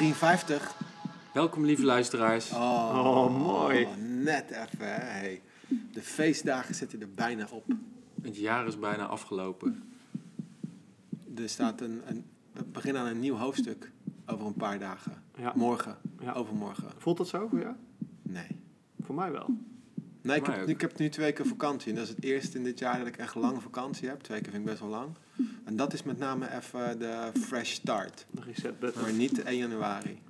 53. Welkom lieve luisteraars. Oh, Oh, mooi. Net even, hè. Hey. De feestdagen zitten er bijna op. Het jaar is bijna afgelopen. Er staat een, een, we beginnen aan een nieuw hoofdstuk over een paar dagen. Ja. Morgen, Ja. overmorgen. Voelt dat zo voor jou? Nee. Voor mij wel. Nee, ik heb, ik heb nu twee weken vakantie. En dat is het eerste in dit jaar dat ik echt lange vakantie heb. Twee keer vind ik best wel lang. En dat is met name even de fresh start. De reset button. Maar niet 1 januari.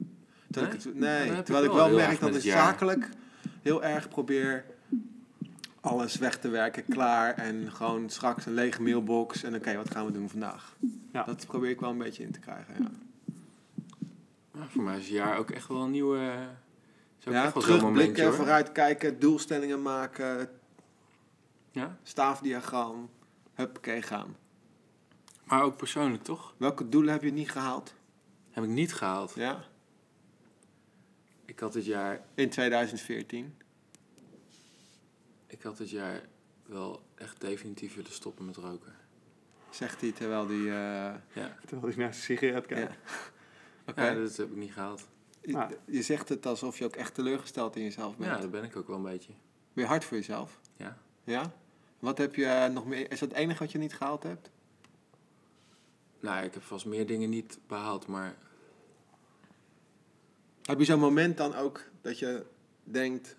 Terwijl Nee? ik, het, nee, terwijl ik wel merk dat ik zakelijk heel erg probeer alles weg te werken, klaar. En gewoon straks een lege mailbox. En oké, wat gaan we doen vandaag? Ja. Dat probeer ik wel een beetje in te krijgen. Ja, Ja, voor mij is het jaar ook echt wel een nieuwe... Ja terugblikken, vooruitkijken, doelstellingen maken, Ja? staafdiagram. Huppakee, gaan. Maar ook persoonlijk toch? Welke doelen heb je niet gehaald? Heb ik niet gehaald. Ja? Ik had dit jaar, In 2014. ik had dit jaar wel echt definitief willen stoppen met roken. Zegt hij terwijl hij... eh, Ja, Terwijl ik naar zijn sigaret kijk. Ja. Oké. ja dat heb ik niet gehaald. Je- Ah. Je zegt het alsof je ook echt teleurgesteld in jezelf bent. Ja, dat ben ik ook wel een beetje. Ben je hard voor jezelf? Ja. Ja? Wat heb je eh, nog meer? Is dat het enige wat je niet gehaald hebt? Nou, ik heb vast meer dingen niet behaald, maar Heb je zo'n moment dan ook dat je denkt...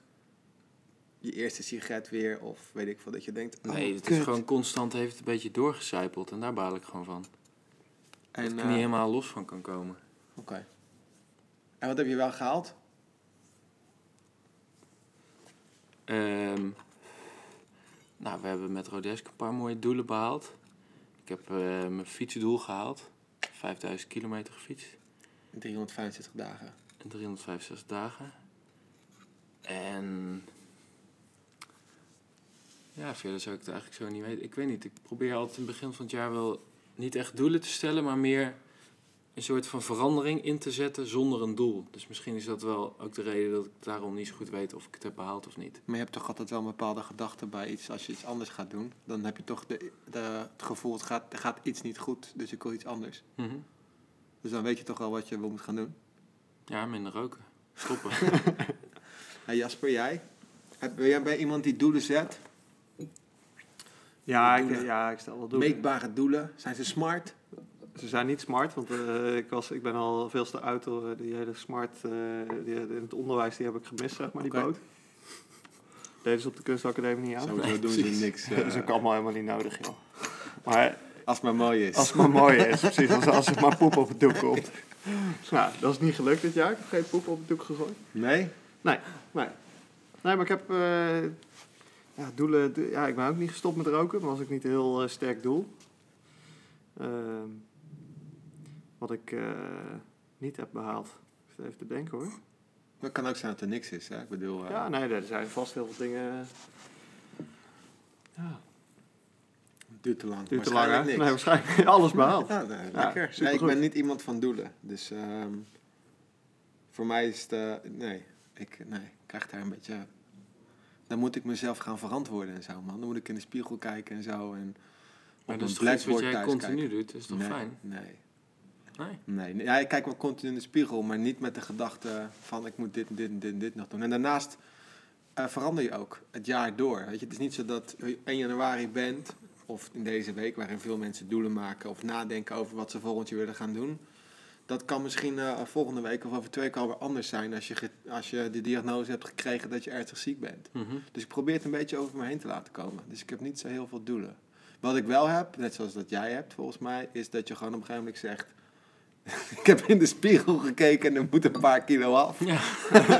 Je eerste sigaret weer, of weet ik veel, dat je denkt... oh, nee, het kut. is gewoon constant, heeft een beetje doorgecijpeld en daar baal ik gewoon van. En, dat ik er eh, niet helemaal los van kan komen. Oké. En wat heb je wel gehaald? Ehm, nou, we hebben met Rodesk een paar mooie doelen behaald. Ik heb eh, mijn fietsdoel gehaald. 5000 kilometer gefietst. 365 dagen. In 365 dagen. En... Ja, verder zou ik het eigenlijk zo niet weten. Ik weet niet, ik probeer altijd in het begin van het jaar wel niet echt doelen te stellen, maar meer een soort van verandering in te zetten zonder een doel. Dus misschien is dat wel ook de reden dat ik daarom niet zo goed weet of ik het heb behaald of niet. Maar je hebt toch altijd wel een bepaalde gedachte bij iets. Als je iets anders gaat doen, dan heb je toch de, de, het gevoel... Het gaat, er gaat iets niet goed, dus ik wil iets anders. Mhm. Dus dan weet je toch wel wat je wil moet gaan doen. Ja, minder roken. Stoppen. Hey Jasper, jij? Heb, ben jij bij iemand die doelen zet? Ja, ik, ja, ik stel wel doelen. Meetbare doelen? Zijn ze smart? Ze zijn niet smart, want eh, ik, was, ik ben al veel te oud door eh, die hele smart... eh, die, in het onderwijs die heb ik gemist, zeg maar, die boot. Deden ze op de kunstacademie niet aan. Sowieso doen ze niks. Dat is ook allemaal helemaal niet nodig, joh. Maar Als het maar mooi is. als het maar mooi is, precies. Als, als er maar poep op het doek komt. Nou, dat is niet gelukt dit jaar. Ik heb geen poep op het doek gegooid. Nee? Nee, nee. Nee, maar ik heb eh, ja, doelen. do- ja, ik ben ook niet gestopt met roken, maar was ook niet een heel sterk doel. Ehm, wat ik eh, niet heb behaald. Ik zit even te denken hoor. Dat kan ook zijn dat er niks is. Hè? Ik bedoel, eh, Ja, nee, er zijn vast heel veel dingen. Ja, het duurt te lang. duurt te lang hè? Waarschijnlijk Nee, niks. waarschijnlijk alles behaald. Ja, nee, Ja, lekker. Nee, ik ben niet iemand van doelen. Dus ehm, voor mij is het... eh, nee, ik, nee, ik krijg daar een beetje... Dan moet ik mezelf gaan verantwoorden en zo, man. Dan moet ik in de spiegel kijken en zo. En Maar op dat is toch iets wat jij continu kijken. doet, dat is toch nee, fijn? Nee. Nee. Nee, ja, ik kijk wel continu in de spiegel, maar niet met de gedachte van ik moet dit en dit en dit dit nog doen. En daarnaast eh, verander je ook het jaar door. Weet je, het is niet zo dat je 1 januari bent, of in deze week, waarin veel mensen doelen maken of nadenken over wat ze volgend jaar willen gaan doen. Dat kan misschien eh, volgende week of over twee weken alweer anders zijn als je, als je de diagnose hebt gekregen dat je ernstig ziek bent. Mhm. Dus ik probeer het een beetje over me heen te laten komen. Dus ik heb niet zo heel veel doelen. Wat ik wel heb, net zoals dat jij hebt volgens mij, is dat je gewoon op een gegeven moment zegt... ik heb in de spiegel gekeken en er moet een paar kilo af. Ja.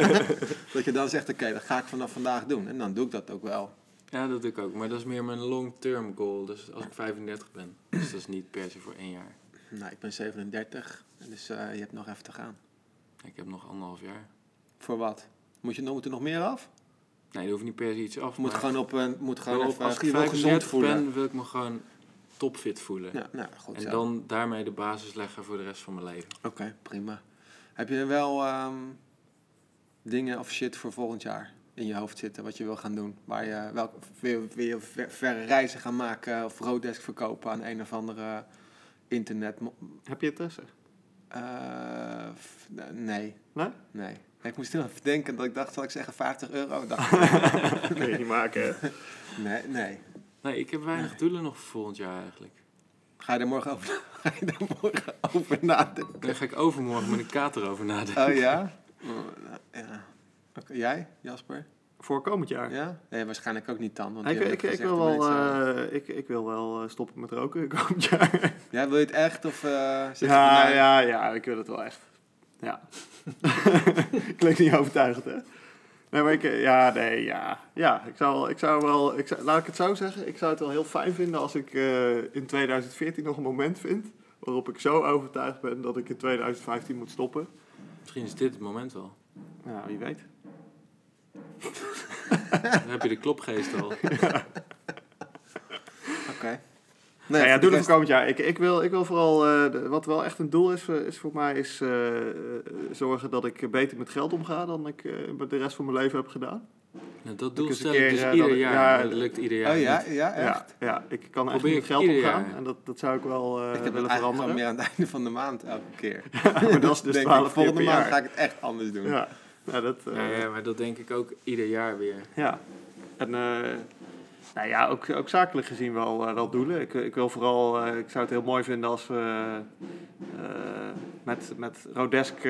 dat je dan zegt, oké, dat ga ik vanaf vandaag doen. En dan doe ik dat ook wel. ja, dat doe ik ook. Maar dat is meer mijn long-term goal. Dus als ik 35 ben. Dus dat is niet per se voor één jaar. Nou, ik ben 37, dus eh, je hebt nog even te gaan. Ik heb nog anderhalf jaar. Voor wat? Moet, je, moet er nog meer af? Nee, er hoeft niet per se iets af. Moet maar gewoon op een, moet gewoon even als ik je wil gezond 35 voelen? ben, wil ik me gewoon topfit voelen. Ja, nou, goed en zo. dan daarmee de basis leggen voor de rest van mijn leven. Oké, prima. Heb je wel ehm, dingen of shit voor volgend jaar in je hoofd zitten wat je wil gaan doen? Waar je, welk, wil, wil je ver- verre reizen gaan maken of roaddesk verkopen aan een of andere internet? Heb je interesse? Eh, f- nee. Nee? Nee. Ik moest heel even denken dat ik dacht, zal ik zeggen 50 euro? Dacht ik, Kun je niet maken, hè? nee, nee. Nee, ik heb weinig doelen nog voor volgend jaar eigenlijk. Ga je er morgen over, ga je er morgen over nadenken? Daar ga ik overmorgen met een kater over nadenken. Oh ja? Oh, nou, ja. Jij, Jasper? Voor komend jaar. Ja? Nee, waarschijnlijk ook niet dan. Want ik, ik, wil wel, mensen- eh, ik, ik wil wel eh, stoppen met roken komend jaar. Ja, wil je het echt? Of eh van, Ja, nou, ja, ja, ik wil het wel echt. Ja. Klinkt niet overtuigend, hè? Nee, maar ik, eh, ja, nee, ja. Ja, ik zou, ik zou wel, ik zou, laat ik het zo zeggen, ik zou het wel heel fijn vinden als ik eh, in 2014 nog een moment vind waarop ik zo overtuigd ben dat ik in 2015 moet stoppen. Misschien is dit het moment wel. Ja, wie weet. Dan heb je de klopgeest al. Oké. Nee, ja, voor de doelen rest- voor komend jaar. Ik, ik, wil, ik wil vooral, eh, de- wat wel echt een doel is, eh, is voor mij, is eh, zorgen dat ik beter met geld omga dan ik eh, met de rest van mijn leven heb gedaan. Nou, dat doel stel ik dus ieder dat ik- jaar. ja, dat lukt ieder jaar Oh ja, niet. ja, echt? Ja, ja, ik kan echt Probeer met geld omgaan jaar. en dat, dat zou ik wel eh, ik heb het willen veranderen. meer aan het einde van de maand elke keer. maar dat is dus Denk 12 ik, keer volgende per maand jaar. ga ik het echt anders doen. Ja, ja, dat, eh, Ja, ja, maar dat denk ik ook ieder jaar weer. Ja, en eh, nou ja, ook, ook zakelijk gezien wel, eh, wel doelen. Ik, ik wil vooral, eh, ik zou het heel mooi vinden als we eh, met, met Rodesk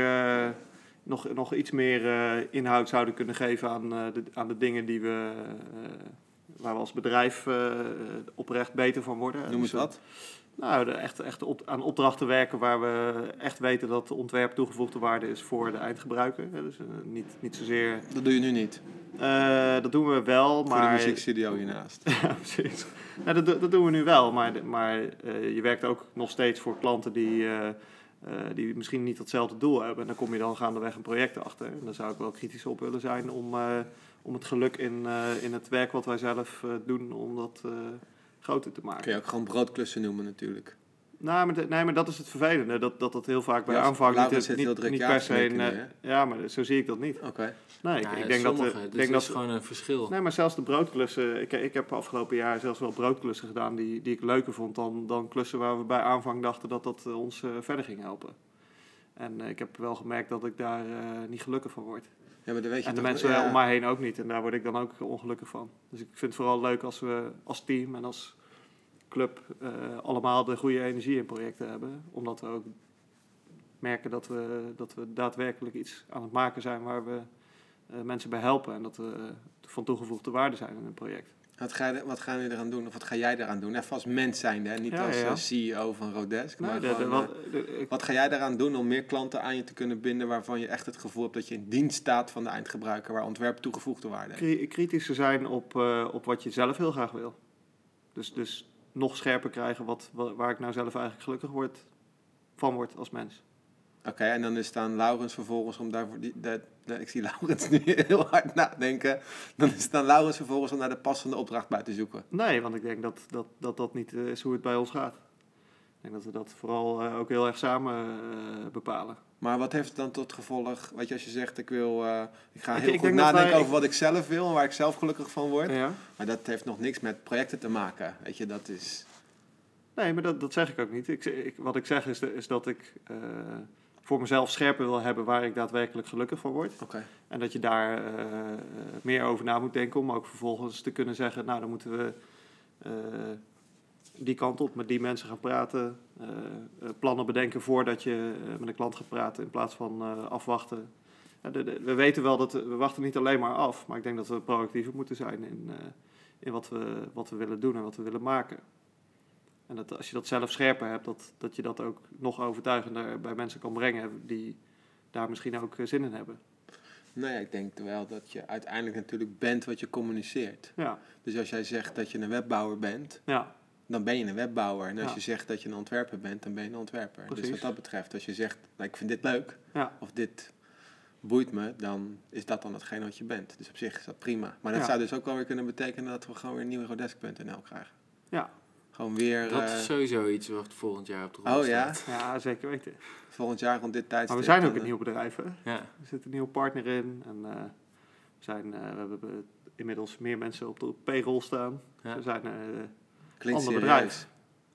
nog, nog iets meer inhoud zouden kunnen geven aan, de, aan de dingen die we, waar we als bedrijf eh, oprecht beter van worden. Noem eens Dus, wat. Nou, de, echt, echt op, aan opdrachten werken waar we echt weten dat het ontwerp toegevoegde waarde is voor de eindgebruiker. Dus eh, niet, niet zozeer. Dat doe je nu niet. Eh, dat doen we wel, Voor de maar. muziekstudio hiernaast. Ja, precies. Nou, dat, dat doen we nu wel, maar, maar eh, je werkt ook nog steeds voor klanten die, eh, eh, die misschien niet hetzelfde doel hebben. En dan kom je dan gaandeweg een project achter. En daar zou ik wel kritisch op willen zijn om, eh, om het geluk in, eh, in het werk wat wij zelf eh, doen, om dat eh, groter te maken. Kun je ook gewoon broodklussen noemen natuurlijk. Nou, maar, de- nee, maar dat is het vervelende. Dat dat, dat heel vaak bij Ja, aanvang niet, zit niet, heel druk niet ja per se... Een, eh, ja, maar zo zie ik dat niet. Oké. Nee, ik, Ja, ik denk dat... sommige, dus ik denk dat is gewoon een verschil. Nee, maar zelfs de broodklussen. Ik, ik heb afgelopen jaar zelfs wel broodklussen gedaan die, die ik leuker vond dan, dan klussen waar we bij aanvang dachten dat dat ons verder ging helpen. En eh, ik heb wel gemerkt dat ik daar eh, niet gelukkig van word. Ja, maar dan weet je En de toch- mensen ja. om mij heen ook niet. En daar word ik dan ook ongelukkig van. Dus ik vind het vooral leuk als we als team en als club eh, allemaal de goede energie in projecten hebben. Omdat we ook merken dat we, dat we daadwerkelijk iets aan het maken zijn waar we eh, mensen bij helpen. En dat we eh, van toegevoegde waarde zijn in een project. Wat ga, je, wat gaan we eraan doen? Of wat ga jij eraan doen? Even als mens zijnde, hè? niet Ja, als ja. eh, CEO van Rodesk. Nee, maar de- gewoon, wat- eh, de- ik- wat ga jij daaraan doen om meer klanten aan je te kunnen binden... waarvan je echt het gevoel hebt dat je in dienst staat van de eindgebruiker... waar ontwerp toegevoegde waarde heeft? zijn op, eh, op wat je zelf heel graag wil. Dus, dus nog scherper krijgen wat, wa- waar ik nou zelf eigenlijk gelukkig word, van word als mens. Oké, en dan is dan Laurens vervolgens om daarvoor... Die, de- ik zie Laurens nu heel hard nadenken. Dan is het dan Laurens vervolgens om naar de passende opdracht bij te zoeken. Nee, want ik denk dat dat, dat, dat niet eh, is hoe het bij ons gaat. Ik denk dat we dat vooral eh, ook heel erg samen eh, bepalen. Maar wat heeft het dan tot gevolg? Weet je, als je zegt, ik wil... ik ga heel ik goed denk dat nadenken wij- over wat ik zelf wil... en waar ik zelf gelukkig van word. Ja? Maar dat heeft nog niks met projecten te maken. Weet je, dat is... Nee, maar dat, dat zeg ik ook niet. Ik, ik, wat ik zeg is, de- is dat ik voor mezelf scherper wil hebben waar ik daadwerkelijk gelukkig van word. En dat je daar eh, meer over na moet denken om ook vervolgens te kunnen zeggen, nou dan moeten we eh, die kant op met die mensen gaan praten. eh, plannen bedenken voordat je met een klant gaat praten in plaats van afwachten. Ja, de- de- we weten wel dat we wachten niet alleen maar af, maar ik denk dat we proactiever moeten zijn in, in wat, we, wat we willen doen en wat we willen maken. En dat als je dat zelf scherper hebt, dat, dat je dat ook nog overtuigender bij mensen kan brengen die daar misschien ook eh, zin in hebben. Nee, Nou ik denk wel dat je uiteindelijk natuurlijk bent wat je communiceert. Ja, Dus als jij zegt dat je een webbouwer bent, ja, dan ben je een webbouwer. En als Ja. je zegt dat je een ontwerper bent, dan ben je een ontwerper. Dus Precies. wat dat betreft, als je zegt, nou, ik vind dit leuk, ja. of dit boeit me, dan is dat dan hetgeen wat je bent. Dus op zich is dat prima. Maar dat zou dus ook wel weer kunnen betekenen dat we gewoon weer een nieuwe Rodesk.nl krijgen. Ja. Gewoon weer, Dat eh, is sowieso iets wat volgend jaar op de rol oh ja, staat. Ja, zeker weten. volgend jaar rond dit tijdstip. Maar we zijn ook dan, een nieuw bedrijf, hè? Ja. Er zit een nieuwe partner in. En eh, we, zijn, eh, we hebben inmiddels meer mensen op de payroll staan. Ja. We zijn eh, Klinkt ander serieus. bedrijf.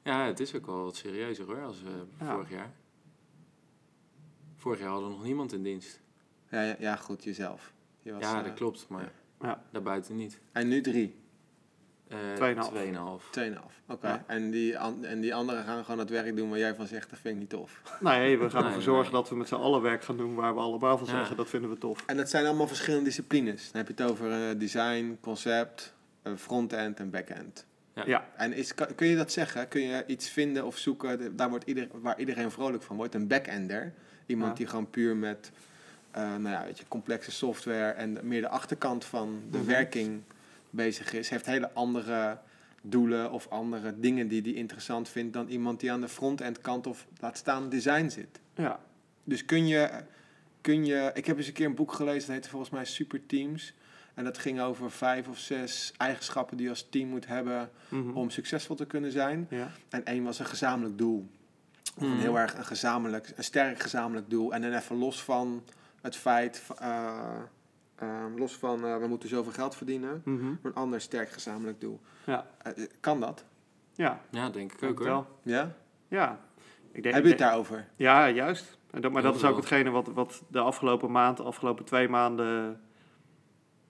ja, het is ook wel wat serieuzer hoor, als eh, Ja. vorig jaar. Vorig jaar hadden we nog niemand in dienst. Ja, ja, ja, goed, jezelf. Je was, ja, eh, dat klopt, maar Ja. daarbuiten niet. En nu drie. Eh, Tweeënhalf. tweeënhalf. 2,5. Oké. En, die an- en die anderen gaan gewoon het werk doen waar jij van zegt, dat vind ik niet tof. Nee, we gaan Nee, ervoor zorgen nee. dat we met z'n allen werk gaan doen waar we allemaal van Ja. zeggen, dat vinden we tof. En dat zijn allemaal verschillende disciplines. Dan heb je het over eh, design, concept, eh, front-end en back-end. Ja. Ja. En is, kan- kun je dat zeggen? Kun je iets vinden of zoeken de- daar wordt ieder, waar iedereen vrolijk van wordt? Een back-ender. Iemand Ja. die gewoon puur met eh, nou ja, weet je, complexe software en meer de achterkant van de Mhm. werking bezig is. Heeft hele andere doelen of andere dingen die hij interessant vindt dan iemand die aan de front-end kant of laat staan design zit. Ja. Dus kun je, kun je... Ik heb eens een keer een boek gelezen, dat heette volgens mij Super Teams. En dat ging over vijf of zes eigenschappen die je als team moet hebben Mhm. om succesvol te kunnen zijn. ja. En één was een gezamenlijk doel. Of een Mhm. heel erg een gezamenlijk, een sterk gezamenlijk doel. En dan even los van het feit, eh, eh, los van eh, we moeten zoveel geld verdienen, Mhm. maar een ander sterk gezamenlijk doel. Ja. Eh, eh, kan dat? Ja. Ja, denk ik ook hoor. wel. Ja? Ja. Ik denk, Heb je ik het daarover? Ja, juist. En dat, maar Heel dat is ook hetgene wat, wat de afgelopen maand, de afgelopen twee maanden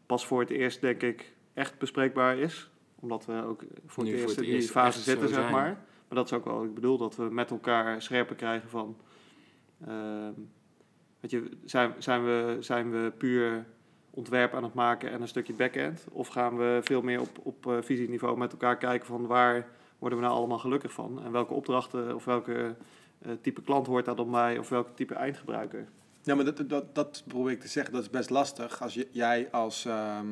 pas voor het eerst, denk ik, echt bespreekbaar is. Omdat we ook voor het voor eerst het in die fase zitten, zeg maar. Maar dat is ook wel ik bedoel, dat we met elkaar scherper krijgen van... ehm, weet je, zijn, zijn, we, zijn we puur ontwerp aan het maken en een stukje back-end? Of gaan we veel meer op, op eh, visieniveau met elkaar kijken van waar worden we nou allemaal gelukkig van? En welke opdrachten of welke eh, type klant hoort daar dan bij? Of welke type eindgebruiker? Ja, maar dat, dat, dat probeer ik te zeggen. Dat is best lastig. Als je, jij als ehm,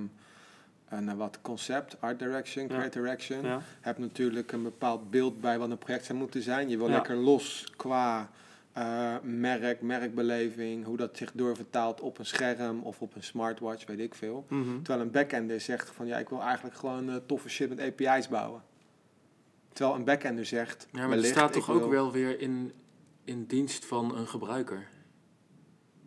een, eh, wat concept, art direction, Ja. creative direction, Ja, hebt natuurlijk een bepaald beeld bij wat een project zou moeten zijn. Je wil Ja. lekker los qua eh, merk, merkbeleving, hoe dat zich doorvertaalt op een scherm of op een smartwatch, weet ik veel. Mhm. Terwijl een backender zegt van ja, ik wil eigenlijk gewoon eh, toffe shit met API's bouwen. Terwijl een backender zegt, Ja, maar het staat toch wil- ook wel weer in, in dienst van een gebruiker.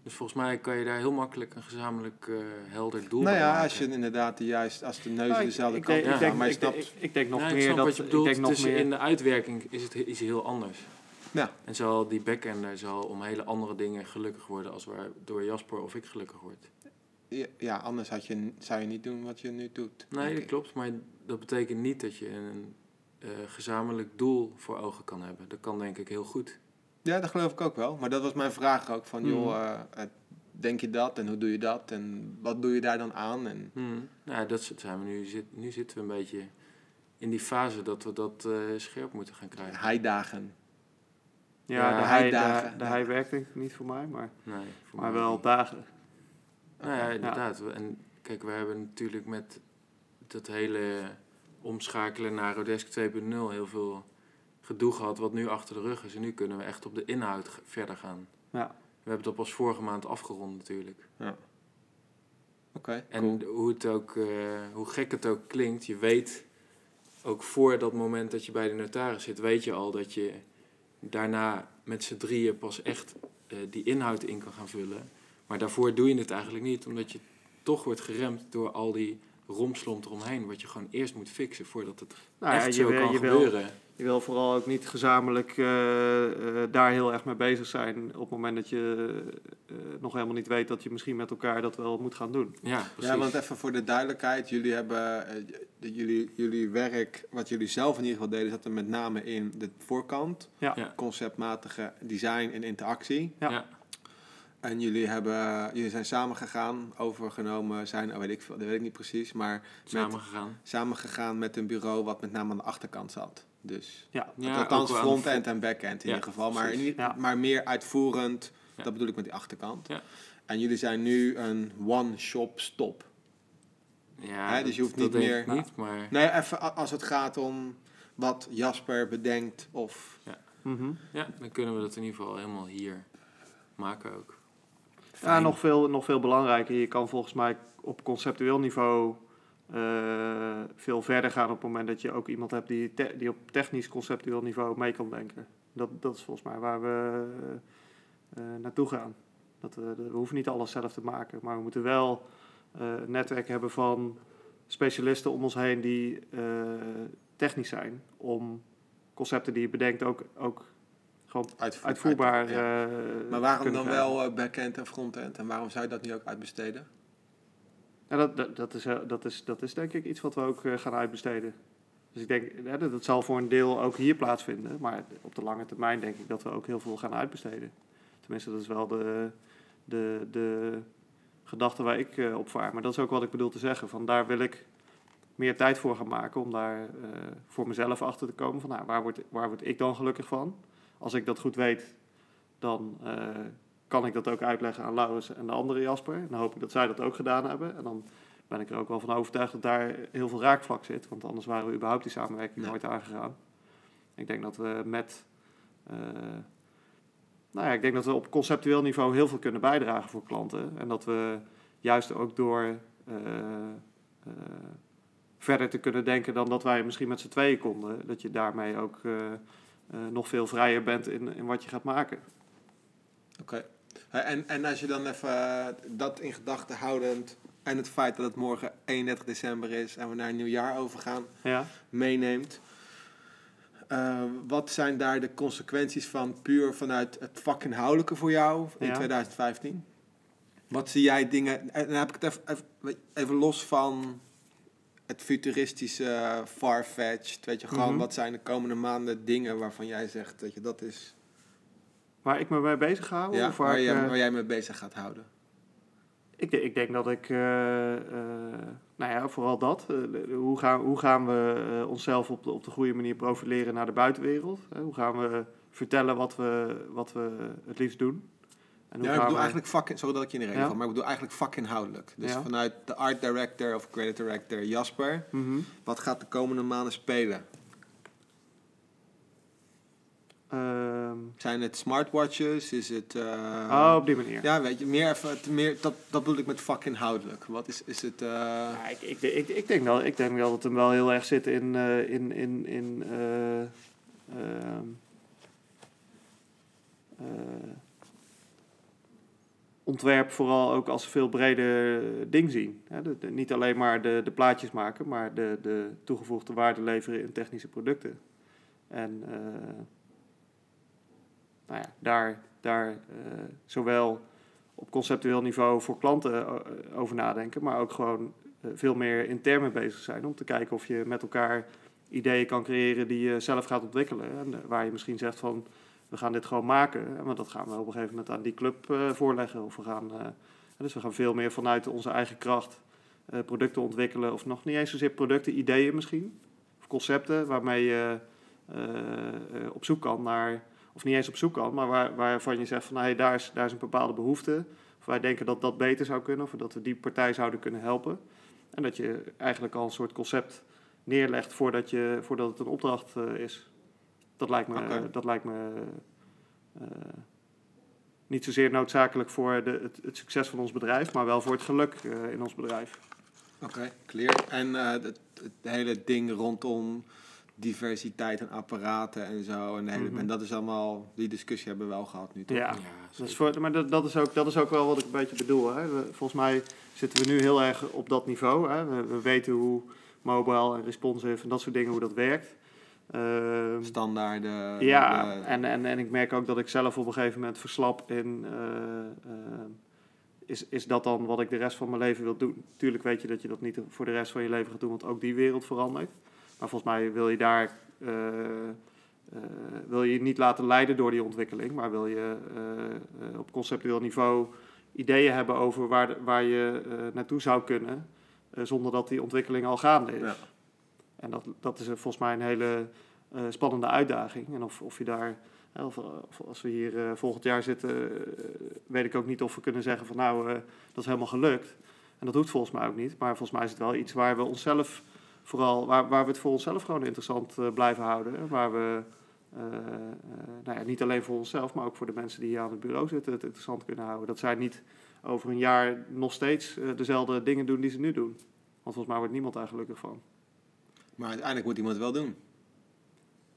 Dus volgens mij kan je daar heel makkelijk een gezamenlijk eh, helder doel Nou ja, maken. als je inderdaad de juist, als de neuzen Nou, dezelfde ik kant op ik denk- maar je ik denk- snapt... ik- Ik denk nog ik meer snap dat... wat je ik denk nog meer... in de uitwerking is het is heel anders. Ja. En zal die backender zal om hele andere dingen gelukkig worden als waardoor Jasper of ik gelukkig word. Ja, ja, anders had je, zou je niet doen wat je nu doet. Nee, dat klopt. Maar dat betekent niet dat je een eh, gezamenlijk doel voor ogen kan hebben. Dat kan denk ik heel goed. Ja, dat geloof ik ook wel. Maar dat was mijn vraag ook. Van, Mhm. joh, eh, eh, denk je dat en hoe doe je dat? En wat doe je daar dan aan? En, Hmm. Nou, dat zijn we nu, zit, nu zitten we een beetje in die fase dat we dat scherp moeten gaan krijgen. heidagen. Ja, Ja, de, hij, de, dagen, de ja. hij werkt denk ik niet voor mij, maar, Nee, voor maar mij wel niet. dagen. Nou ja, inderdaad. En kijk, we hebben natuurlijk met dat hele omschakelen naar Rodesk 2.0 heel veel gedoe gehad wat nu achter de rug is. En nu kunnen we echt op de inhoud verder gaan. Ja. We hebben dat pas vorige maand afgerond natuurlijk. Oké, En cool. hoe, het ook, eh, hoe gek het ook klinkt, je weet ook voor dat moment dat je bij de notaris zit, weet je al dat je daarna met z'n drieën pas echt eh, die inhoud in kan gaan vullen. Maar daarvoor doe je het eigenlijk niet, omdat je toch wordt geremd door al die romslomp eromheen, wat je gewoon eerst moet fixen voordat het Nou ja, echt je, zo wil, kan je, wil, gebeuren. je wil vooral ook niet gezamenlijk eh, eh, daar heel erg mee bezig zijn op het moment dat je eh, nog helemaal niet weet dat je misschien met elkaar dat wel moet gaan doen. Ja, precies. Ja, want even voor de duidelijkheid. Jullie hebben, de- jullie, jullie werk, wat jullie zelf in ieder geval deden, zat er met name in de voorkant. Ja. Ja. Conceptmatige design en interactie. Ja. Ja. En jullie, hebben, jullie zijn samengegaan, overgenomen zijn, oh, weet ik veel, dat weet ik niet precies, maar samen gegaan. samengegaan met een bureau wat met name aan de achterkant zat. Dus Ja, Ja, althans front-end en back-end in Ja, ieder geval, maar, niet, Ja. maar meer uitvoerend, Ja. dat bedoel ik met die achterkant. Ja. En jullie zijn nu een one-shop stop. Ja, Hè, dus je hoeft dat niet meer- niet, maar Nee, even als het gaat om wat Jasper bedenkt of... Mhm. ja, dan kunnen we dat in ieder geval helemaal hier maken ook. Ja nog, veel, nog veel belangrijker. Je kan volgens mij op conceptueel niveau eh, veel verder gaan op het moment dat je ook iemand hebt die, te- die op technisch conceptueel niveau mee kan denken. Dat, dat is volgens mij waar we eh, eh, naartoe gaan. Dat we, we hoeven niet alles zelf te maken, maar we moeten wel een netwerk hebben van specialisten om ons heen die technisch zijn. Om concepten die je bedenkt ook, ook gewoon Uitvoer- uitvoerbaar ja. eh, Maar waarom dan krijgen. wel eh, backend en frontend? En waarom zou je dat nu ook uitbesteden? Ja, dat, dat, dat, is, eh, dat, is, dat is denk ik iets wat we ook gaan uitbesteden. Dus ik denk, hè, dat, dat zal voor een deel ook hier plaatsvinden. Maar op de lange termijn denk ik dat we ook heel veel gaan uitbesteden. Tenminste, dat is wel de, de, de gedachte waar ik eh, op vaar. Maar dat is ook wat ik bedoel te zeggen. Van daar wil ik meer tijd voor gaan maken om daar voor mezelf achter te komen. Van nou, waar, word, waar word ik dan gelukkig van? Als ik dat goed weet, dan eh, kan ik dat ook uitleggen aan Laurens en de andere Jasper. En dan hoop ik dat zij dat ook gedaan hebben. En dan ben ik er ook wel van overtuigd dat daar heel veel raakvlak zit. Want anders waren we überhaupt die samenwerking Ja. nooit aangegaan. Ik denk dat we met... eh, nou ja, ik denk dat we op conceptueel niveau heel veel kunnen bijdragen voor klanten. En dat we juist ook door eh, verder te kunnen denken dan dat wij misschien met z'n tweeën konden. Dat je daarmee ook nog veel vrijer bent in, in wat je gaat maken. Oké. Eh, En, en als je dan even eh, dat in gedachten houdend en het feit dat het morgen 31 december is en we naar een nieuw jaar overgaan, Ja, meeneemt. eh, wat zijn daar de consequenties van puur vanuit het vakinhoudelijke voor jou in Ja. 2015? Wat zie jij dingen, en dan heb ik het even, even, even los van het futuristische, far-fetched, weet je, gewoon Mhm. wat zijn de komende maanden dingen waarvan jij zegt dat je dat is, waar ik me mee bezig hou. ja, of waar waar, ik, jij, eh, waar jij mee bezig gaat houden? Ik, ik denk dat ik, eh, eh, nou ja, vooral dat. Hoe, gaan, hoe gaan we onszelf op de, op de goede manier profileren naar de buitenwereld? Hoe gaan we vertellen wat we, wat we het liefst doen? En Ja, ik bedoel eigenlijk vak, sorry dat ik je in de reden Ja. val, maar ik bedoel eigenlijk vakinhoudelijk. Dus Ja. vanuit de art director of creative director Jasper, Mhm. wat gaat de komende maanden spelen? Ehm, Zijn het smartwatches? Is het... eh, oh, op die manier. Ja, weet je, meer even, meer, dat, dat bedoel ik met vakinhoudelijk. Wat is, is het... eh, Ja, ik, ik, ik, ik, denk wel, ik denk wel dat het hem wel heel erg zit in, eh, in, in, in eh, ehm, eh, ontwerp vooral ook als veel breder ding zien. Niet alleen maar de, de plaatjes maken, maar de, de toegevoegde waarde leveren in technische producten. En eh, nou ja, daar, daar eh, zowel op conceptueel niveau voor klanten eh, over nadenken, maar ook gewoon veel meer in termen bezig zijn om te kijken of je met elkaar ideeën kan creëren die je zelf gaat ontwikkelen. En waar je misschien zegt van we gaan dit gewoon maken, maar dat gaan we op een gegeven moment aan die club eh, voorleggen. Of we gaan, eh, dus we gaan veel meer vanuit onze eigen kracht eh, producten ontwikkelen, of nog niet eens zozeer producten, ideeën misschien, of concepten waarmee je op zoek kan naar of niet eens op zoek kan, maar waar, waarvan je zegt van hey, daar, is, daar is een bepaalde behoefte. Of wij denken dat dat beter zou kunnen, of dat we die partij zouden kunnen helpen. En dat je eigenlijk al een soort concept neerlegt voordat, je, voordat het een opdracht is. Dat lijkt me, dat lijkt me eh, niet zozeer noodzakelijk voor de, het, het succes van ons bedrijf, maar wel voor het geluk eh, in ons bedrijf. Oké, clear. En eh, het, het hele ding rondom diversiteit en apparaten en zo. En, de hele, Mhm. en dat is allemaal, die discussie hebben we wel gehad nu toch? Ja, Ja, Dat is voor, maar dat, dat, is ook, dat is ook wel wat ik een beetje bedoel. Hè. We- volgens mij zitten we nu heel erg op dat niveau. Hè. We, we weten hoe mobile en responsive en dat soort dingen, hoe dat werkt. Ehm, Standaarden. ja, eh, en, en, en ik merk ook dat ik zelf op een gegeven moment verslap in... eh, eh, is, is dat dan wat ik de rest van mijn leven wil doen? Tuurlijk weet je dat je dat niet voor de rest van je leven gaat doen, want ook die wereld verandert. Maar volgens mij wil je daar... wil je niet laten leiden door die ontwikkeling, maar wil je op conceptueel niveau ideeën hebben over waar, de- waar je naartoe zou kunnen, zonder dat die ontwikkeling al gaande is. Ja. En dat, dat is eh, volgens mij een hele eh, spannende uitdaging. En of, of je daar, hè, of, als we hier eh, volgend jaar zitten, eh, weet ik ook niet of we kunnen zeggen van nou, eh, dat is helemaal gelukt. En dat hoeft volgens mij ook niet. Maar volgens mij is het wel iets waar we onszelf vooral, waar, waar we het voor onszelf gewoon interessant eh, blijven houden. En Waar we eh, eh, nou ja, niet alleen voor onszelf, maar ook voor de mensen die hier aan het bureau zitten, het interessant kunnen houden. Dat zij niet over een jaar nog steeds eh, dezelfde dingen doen die ze nu doen. Want volgens mij wordt niemand daar gelukkig van. Maar uiteindelijk moet iemand het wel doen.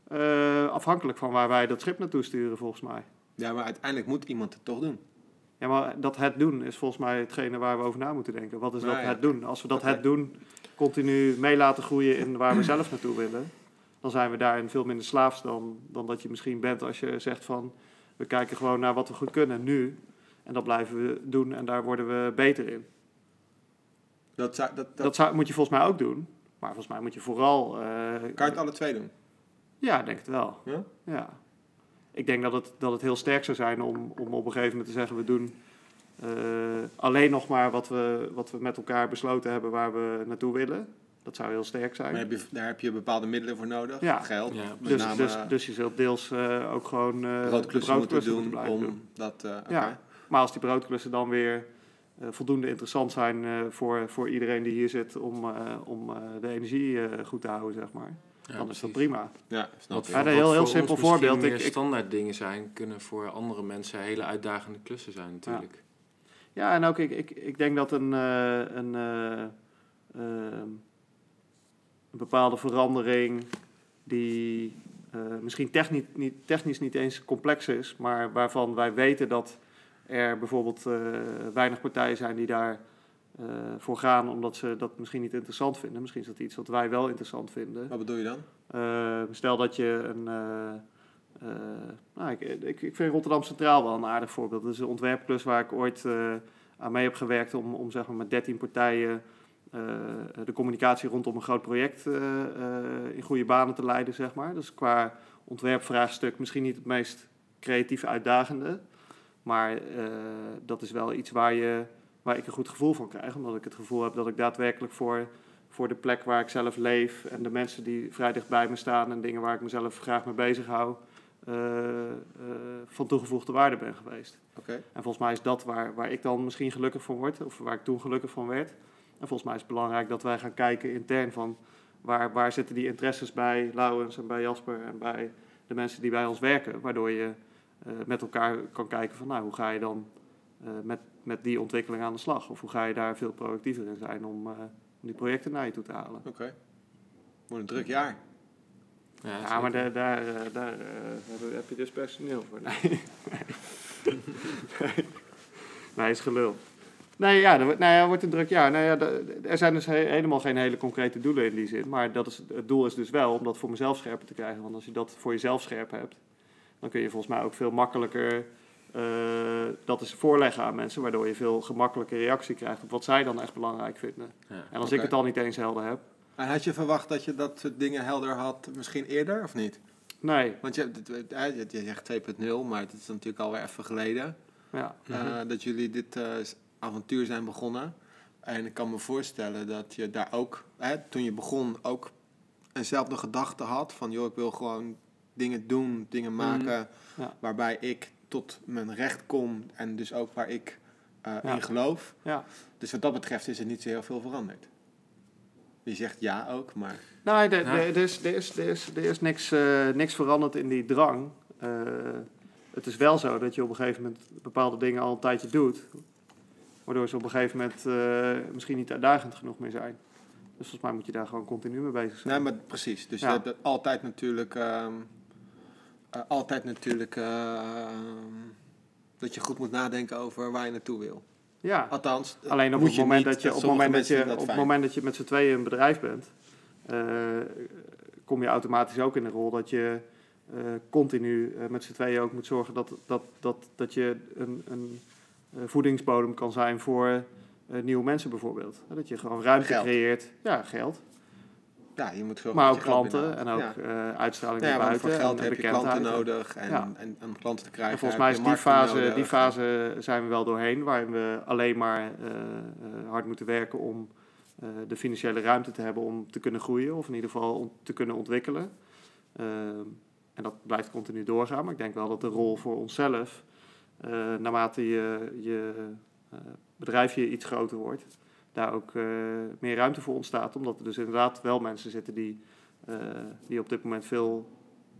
Eh, afhankelijk van waar wij dat schip naartoe sturen, volgens mij. Ja, maar uiteindelijk moet iemand het toch doen. Ja, maar dat het doen is volgens mij hetgene waar we over na moeten denken. Wat is Nou dat ja. het doen? Als we dat het doen continu mee laten groeien in waar we zelf naartoe willen, dan dan zijn we daarin veel minder slaafs dan, dan dat je misschien bent als je zegt van we kijken gewoon naar wat we goed kunnen nu en dat blijven we doen en daar worden we beter in. Dat, zou, dat, dat, Dat zou, moet je volgens mij ook doen, maar volgens mij moet je vooral. eh, kan je het alle twee doen? ja, ik denk het wel. Ja? Ja. Ik denk dat het, dat het heel sterk zou zijn om, om op een gegeven moment te zeggen: we doen eh, alleen nog maar wat we, wat we met elkaar besloten hebben waar we naartoe willen. Dat zou heel sterk zijn. Maar heb je, daar heb je bepaalde middelen voor nodig. Ja. Geld. Ja, met dus, name dus, dus je zult deels eh, ook gewoon eh broodklussen moeten broodklussen doen blijven om doen. dat... eh. Ja. Maar als die broodklussen dan weer voldoende interessant zijn eh, voor, voor iedereen die hier zit om, eh, om eh, de energie eh, goed te houden, zeg maar, Ja, dan is dat prima. Ja, snap Wat een heel- heel voor simpel voorbeeld. Ik- meer ik- standaard dingen zijn, kunnen voor andere mensen hele uitdagende klussen zijn natuurlijk. Ja, en ook ik, ik, ik denk dat een, eh, een, eh, ehm, een bepaalde verandering die eh, misschien technisch niet, technisch niet eens complex is, maar waarvan wij weten dat er bijvoorbeeld eh, weinig partijen zijn die daar eh, voor gaan omdat ze dat misschien niet interessant vinden. Misschien is dat iets wat wij wel interessant vinden. Wat bedoel je dan? Eh, stel dat je een. eh, nou, ik, ik, ik vind Rotterdam Centraal wel een aardig voorbeeld. Dat is een ontwerpklus waar ik ooit aan mee heb gewerkt om, om zeg maar met 13 partijen de communicatie rondom een groot project in goede banen te leiden, zeg maar. Dus qua ontwerpvraagstuk misschien niet het meest creatief uitdagende. Maar eh, dat is wel iets waar, je, waar ik een goed gevoel van krijg. Omdat ik het gevoel heb dat ik daadwerkelijk voor voor de plek waar ik zelf leef en de mensen die vrij dicht bij me staan en dingen waar ik mezelf graag mee bezig hou, eh, eh, van toegevoegde waarde ben geweest. Oké. En volgens mij is dat waar, waar ik dan misschien gelukkig van word, of waar ik toen gelukkig van werd. En volgens mij is het belangrijk dat wij gaan kijken intern van waar, waar zitten die interesses bij Lauwens en bij Jasper en bij de mensen die bij ons werken, waardoor je met elkaar kan kijken van nou, hoe ga je dan eh, met, met die ontwikkeling aan de slag? Of hoe ga je daar veel proactiever in zijn om, eh, om die projecten naar je toe te halen? Oké. Wordt een druk jaar. Ja, maar daar, daar, eh, daar eh, heb- je dus personeel voor. Nee, nee. nee is gelul. Nee, ja, dat wordt, nou ja, wordt een druk jaar. Nou ja, er zijn dus he- helemaal geen hele concrete doelen in die zin. Maar dat is, het doel is dus wel om dat voor mezelf scherper te krijgen. Want als je dat voor jezelf scherp hebt, dan kun je volgens mij ook veel makkelijker eh, dat eens voorleggen aan mensen. Waardoor je veel gemakkelijker reactie krijgt op wat zij dan echt belangrijk vinden. Ja. En als ik het al niet eens helder heb, En had je verwacht dat je dat soort dingen helder had misschien eerder of niet? nee. Want je, hebt het- je je zegt 2.0, maar het is natuurlijk alweer even geleden Ja, eh, Mhm. dat jullie dit eh, avontuur zijn begonnen. En ik kan me voorstellen dat je daar ook, hè, toen je begon, ook eenzelfde gedachte had van joh, ik wil gewoon dingen doen, dingen maken Ja. waarbij ik tot mijn recht kom en dus ook waar ik eh, Ja. in geloof. ja. Dus wat dat betreft is er niet zo heel veel veranderd. Je zegt ja ook, maar Nou, er, Ja. is, er, is, er, is, er is niks, eh, niks veranderd in die drang. Eh, het is wel zo dat je op een gegeven moment bepaalde dingen al een tijdje doet. Waardoor ze op een gegeven moment eh, misschien niet uitdagend genoeg meer zijn. Dus volgens mij moet je daar gewoon continu mee bezig zijn. Nee, maar precies. Dus Ja. je hebt altijd natuurlijk, ehm, eh, altijd natuurlijk ehm, dat je goed moet nadenken over waar je naartoe wil. ja, Althans, eh, alleen op het moment dat je, op het moment dat je, op het moment dat je met z'n tweeën een bedrijf bent, eh, kom je automatisch ook in de rol dat je eh, continu eh, met z'n tweeën ook moet zorgen dat, dat, dat, dat je een, een eh, voedingsbodem kan zijn voor eh, nieuwe mensen bijvoorbeeld. Dat je gewoon ruimte Geld. creëert. Ja, geld. Ja, je moet gewoon maar ook je klanten en ook Ja. eh, uitstraling Ja, naar want buiten. voor geld en heb je klanten nodig en, Ja. en, en klanten te krijgen. En volgens mij is je die fase, nodig. die fase zijn we wel doorheen, waarin we alleen maar eh, eh, hard moeten werken om de financiële ruimte te hebben om te kunnen groeien, of in ieder geval om te kunnen ontwikkelen. En dat blijft continu doorgaan, maar ik denk wel dat de rol voor onszelf, naarmate je, je eh, bedrijfje iets groter wordt, daar ook eh, meer ruimte voor ontstaat. Omdat er dus inderdaad wel mensen zitten die, eh, die op dit moment veel,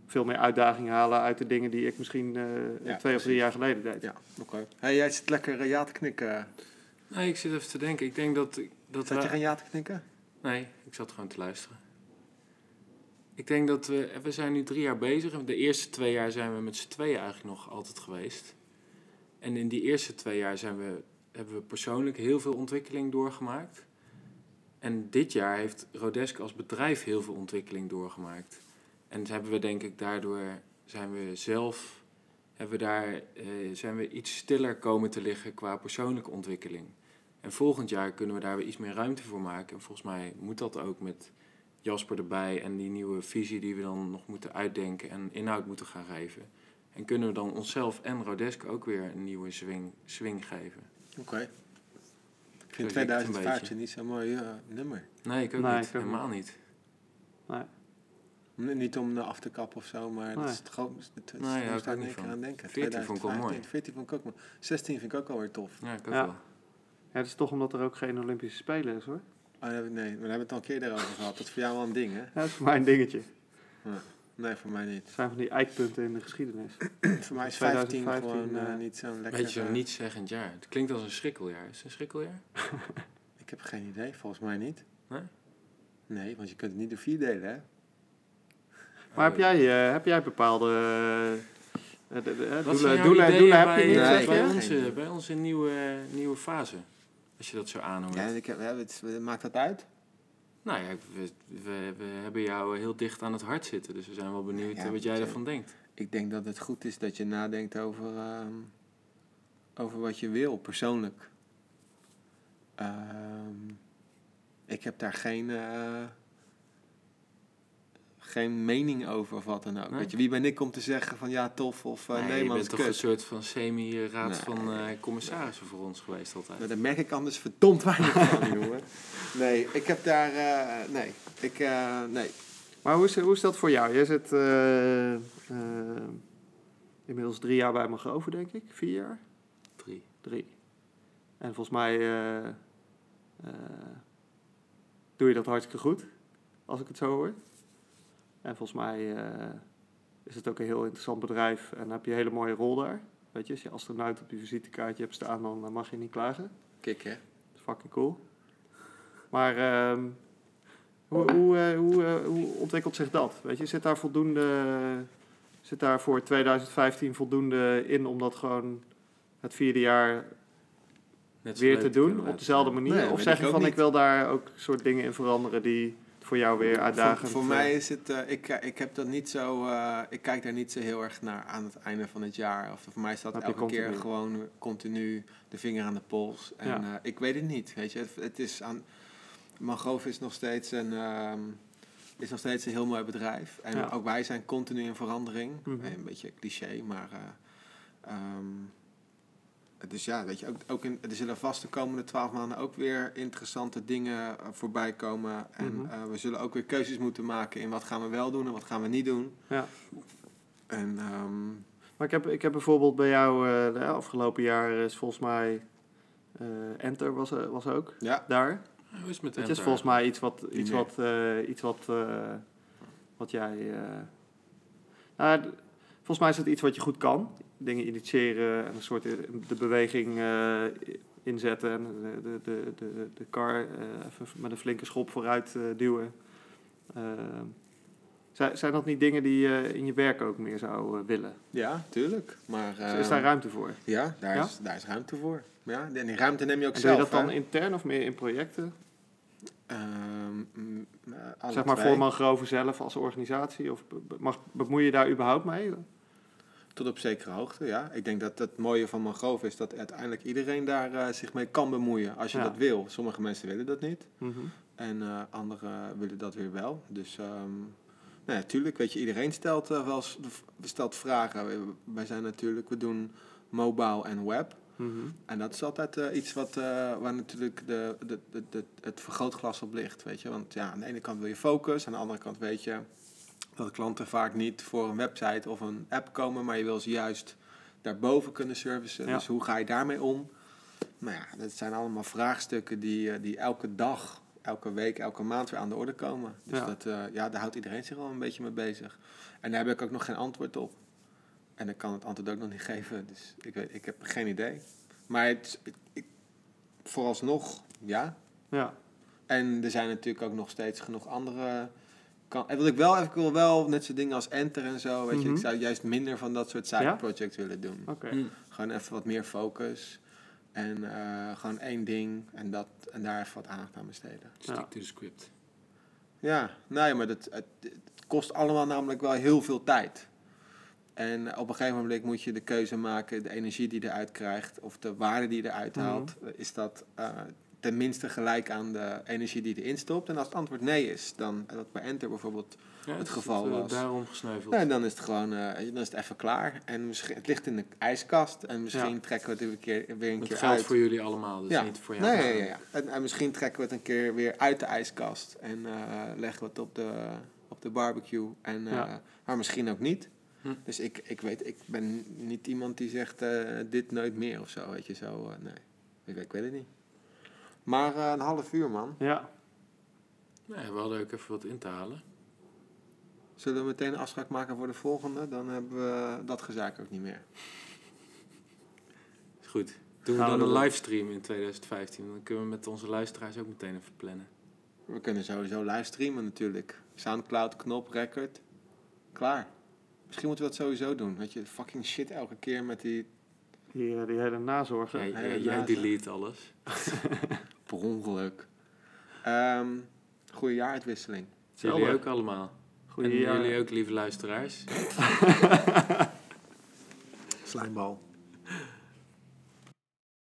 veel meer uitdaging halen uit de dingen die ik misschien eh, Ja, twee of drie jaar geleden deed. Ja, oké. Hey, jij zit lekker ja te knikken. Nee, ik zit even te denken. Ik denk dat... dat Zat je geen ja te knikken? Nee, ik zat gewoon te luisteren. Ik denk dat we... We zijn nu drie jaar bezig. De eerste twee jaar zijn we met z'n tweeën eigenlijk nog altijd geweest. En in die eerste twee jaar zijn we, hebben we persoonlijk heel veel ontwikkeling doorgemaakt. En dit jaar heeft Rodesk als bedrijf heel veel ontwikkeling doorgemaakt. En hebben we denk ik daardoor zijn we zelf hebben we daar, eh, zijn we iets stiller komen te liggen qua persoonlijke ontwikkeling. En volgend jaar kunnen we daar weer iets meer ruimte voor maken. En volgens mij moet dat ook met Jasper erbij en die nieuwe visie die we dan nog moeten uitdenken en inhoud moeten gaan geven. En kunnen we dan onszelf en Rodesk ook weer een nieuwe swing, swing geven. Oké. Ik vind het een 2015 niet zo'n mooi eh, nummer. Nee, ik ook Nee, niet. ik ook Helemaal niet. N- Niet om af te kappen of zo, maar dat Nee. is het gewoon. Het, het, het, Nee, daar ik aan denken. 14 vond ik wel mooi. 2015, 14 vond ik ook mooi. 16 vind ik ook alweer tof. Ja, ik ook Ja. wel. Ja, het is toch omdat er ook geen Olympische Spelen is hoor. Oh, nee, nee, daar hebben we het al een keer over gehad. Dat is voor jou wel een ding, hè? Ja, dat is voor mij een dingetje. Nee, voor mij niet. Het zijn van die eikpunten in de geschiedenis. voor mij is 15 2015, gewoon eh, eh, niet zo'n lekker... Weet je, zo'n eh, niet-zeggend jaar. Het klinkt als een schrikkeljaar. Is het een schrikkeljaar? Ik heb geen idee, volgens mij niet. Nee? Nee, want je kunt het niet door vier delen, hè? Maar heb Oh, jij, eh, heb jij bepaalde de- de- Wat zijn doelen, jouw doelen, ideeën doelen heb bij, je niet, Nee, bij, onze, idee. bij onze nieuwe, nieuwe fase? Als je dat zo aanhoort. Ja, ik heb, ja, het, maakt dat uit? Nou ja, we, we, we hebben jou heel dicht aan het hart zitten. Dus we zijn wel benieuwd Ja, eh, wat jij ervan denkt. Ik denk dat het goed is dat je nadenkt over, ehm, over wat je wil, persoonlijk. Ehm, ik heb daar geen, eh, geen mening over of wat dan ook. Nee? Weet je, wie ben ik om te zeggen van ja, tof of eh, nee, je man, bent is toch een soort van semi-raad Nee. van eh, commissarissen voor ons geweest altijd. Maar daar merk ik anders verdomd weinig van, jongen. Nee, ik heb daar... eh, nee, ik... eh, nee. Maar hoe is, hoe is dat voor jou? Jij zit eh, eh, inmiddels drie jaar bij me geover, denk ik. Vier jaar? Drie. Drie. En volgens mij eh, eh, doe je dat hartstikke goed, als ik het zo hoor. En volgens mij eh, is het ook een heel interessant bedrijf en heb je een hele mooie rol daar. Weet je, als je astronaut op je visitekaartje hebt staan, dan mag je niet klagen. Kik, hè? Dat is fucking cool. Maar ehm, hoe, hoe, eh, hoe, eh, hoe ontwikkelt zich dat? Weet je, zit daar voldoende, zit daar voor 2015 voldoende in om dat gewoon het vierde jaar weer te doen op dezelfde manier? Nee, of zeg je van niet. ik wil daar ook soort dingen in veranderen die voor jou weer uitdagend Voor, voor eh, mij is het, eh, ik, ik heb dat niet zo, eh, ik kijk daar niet zo heel erg naar aan het einde van het jaar. Of voor mij je elke keer gewoon continu de vinger aan de pols. En Ja. eh, ik weet het niet, weet je. Het, het is aan, Mangrove is nog steeds een, ehm, is nog steeds een heel mooi bedrijf. En Ja. ook wij zijn continu in verandering. Mhm. Een beetje cliché, maar... eh, ehm, dus ja, weet je, ook, ook in, er zullen vast de komende twaalf maanden ook weer interessante dingen eh, voorbij komen. En Mhm. eh, we zullen ook weer keuzes moeten maken in wat gaan we wel doen en wat gaan we niet doen. Ja. En ehm, Maar ik heb, ik heb bijvoorbeeld bij jou eh, de afgelopen jaar is volgens mij eh, Enter was, was ook ja, daar. Hoe is het met Het is volgens mij iets wat, iets wat, eh, iets wat, eh, wat jij. eh, nou, volgens mij is het iets wat je goed kan. Dingen initiëren en een soort eh, de beweging eh, inzetten en de, de, de, de, de car eh, even met een flinke schop vooruit duwen. Zijn, zijn dat niet dingen die je in je werk ook meer zou willen? ja, tuurlijk. Maar is ehm, daar ruimte voor? ja, daar, Ja? Is, daar is ruimte voor. Ja, en die ruimte neem je ook En doe je zelf. dat dan intern of meer in projecten? Ehm, mm, zeg maar twee. voor Mangrove zelf als organisatie? Of mag, bemoei je daar überhaupt mee? Tot op zekere hoogte, ja. Ik denk dat het mooie van Mangrove is dat uiteindelijk iedereen daar eh, zich mee kan bemoeien als je Ja. dat wil. Sommige mensen willen dat niet. Mhm. En eh, anderen willen dat weer wel. Dus ehm nou ja, natuurlijk, weet je, iedereen stelt eh, wel stelt vragen. Wij zijn natuurlijk, we doen mobile en web. Mhm. En dat is altijd iets wat, waar natuurlijk de, de, de, de- het vergrootglas op ligt, weet je. Want ja, aan de ene kant wil je focus, aan de andere kant weet je dat klanten vaak niet voor een website of een app komen, maar je wil ze juist daarboven kunnen servicen. Ja. Dus hoe ga je daarmee om? Nou ja, dat zijn allemaal vraagstukken die, eh, die elke dag, elke week, elke maand weer aan de orde komen. Dus Ja. Dat, eh, ja, daar houdt iedereen zich wel een beetje mee bezig. En daar heb ik ook nog geen antwoord op. En ik kan het antwoord ook nog niet geven, dus ik, weet, ik heb geen idee. Maar het, ik- vooralsnog, ja. Ja, En er zijn natuurlijk ook nog steeds genoeg andere... Kan, en wat ik wel, ik wil wel net zo'n dingen als Enter en zo, weet je. Mhm. Ik zou juist minder van dat soort side Ja? willen doen. Hm. Gewoon even wat meer focus. En eh, gewoon één ding en, dat, en daar even wat aandacht aan besteden. Stick to the script. Ja, nee, maar dat, het, het- kost allemaal namelijk wel heel veel tijd. En op een gegeven moment moet je de keuze maken, de energie die je eruit krijgt, of de waarde die je eruit Mhm. haalt, eh, is dat eh, tenminste gelijk aan de energie die erin stopt. En als het antwoord nee is, dan, dat bij Enter bijvoorbeeld, Ja, het geval eh, was. daarom gesneuveld. ja, dan is het gewoon, eh, dan is het even klaar. En misschien, het ligt in de ijskast en misschien Ja. trekken we het er een keer, weer een Het keer geldt uit. voor jullie allemaal, dus niet voor jou. Nee, ja, ja. En, en misschien trekken we het een keer weer uit de ijskast en eh, leggen we het op de, op de barbecue. En. Maar misschien ook niet. Hm. Dus ik, ik weet, ik ben niet iemand die zegt dit nooit meer of zo, weet je zo. nee, ik, ik weet het niet. Maar eh, een half uur, man. Ja, Nee, we hadden ook even wat in te halen. Zullen we meteen een afspraak maken voor de volgende? Dan hebben we dat gezaak ook niet meer. Is goed. Doen we Gaan we dan een livestream in 2015? Dan kunnen we met onze luisteraars ook meteen even plannen. We kunnen sowieso livestreamen natuurlijk. Soundcloud, knop, record. Klaar. Misschien moeten we dat sowieso doen. Weet je, fucking shit elke keer met die die, eh, die hele nazorgen. Jij, Ja, jij, ja, jij ja. delete alles. per ongeluk. Ehm goede jaaruitwisseling. Jullie ook allemaal. Goeie en jaar. jullie ook, lieve luisteraars. Slijmbal.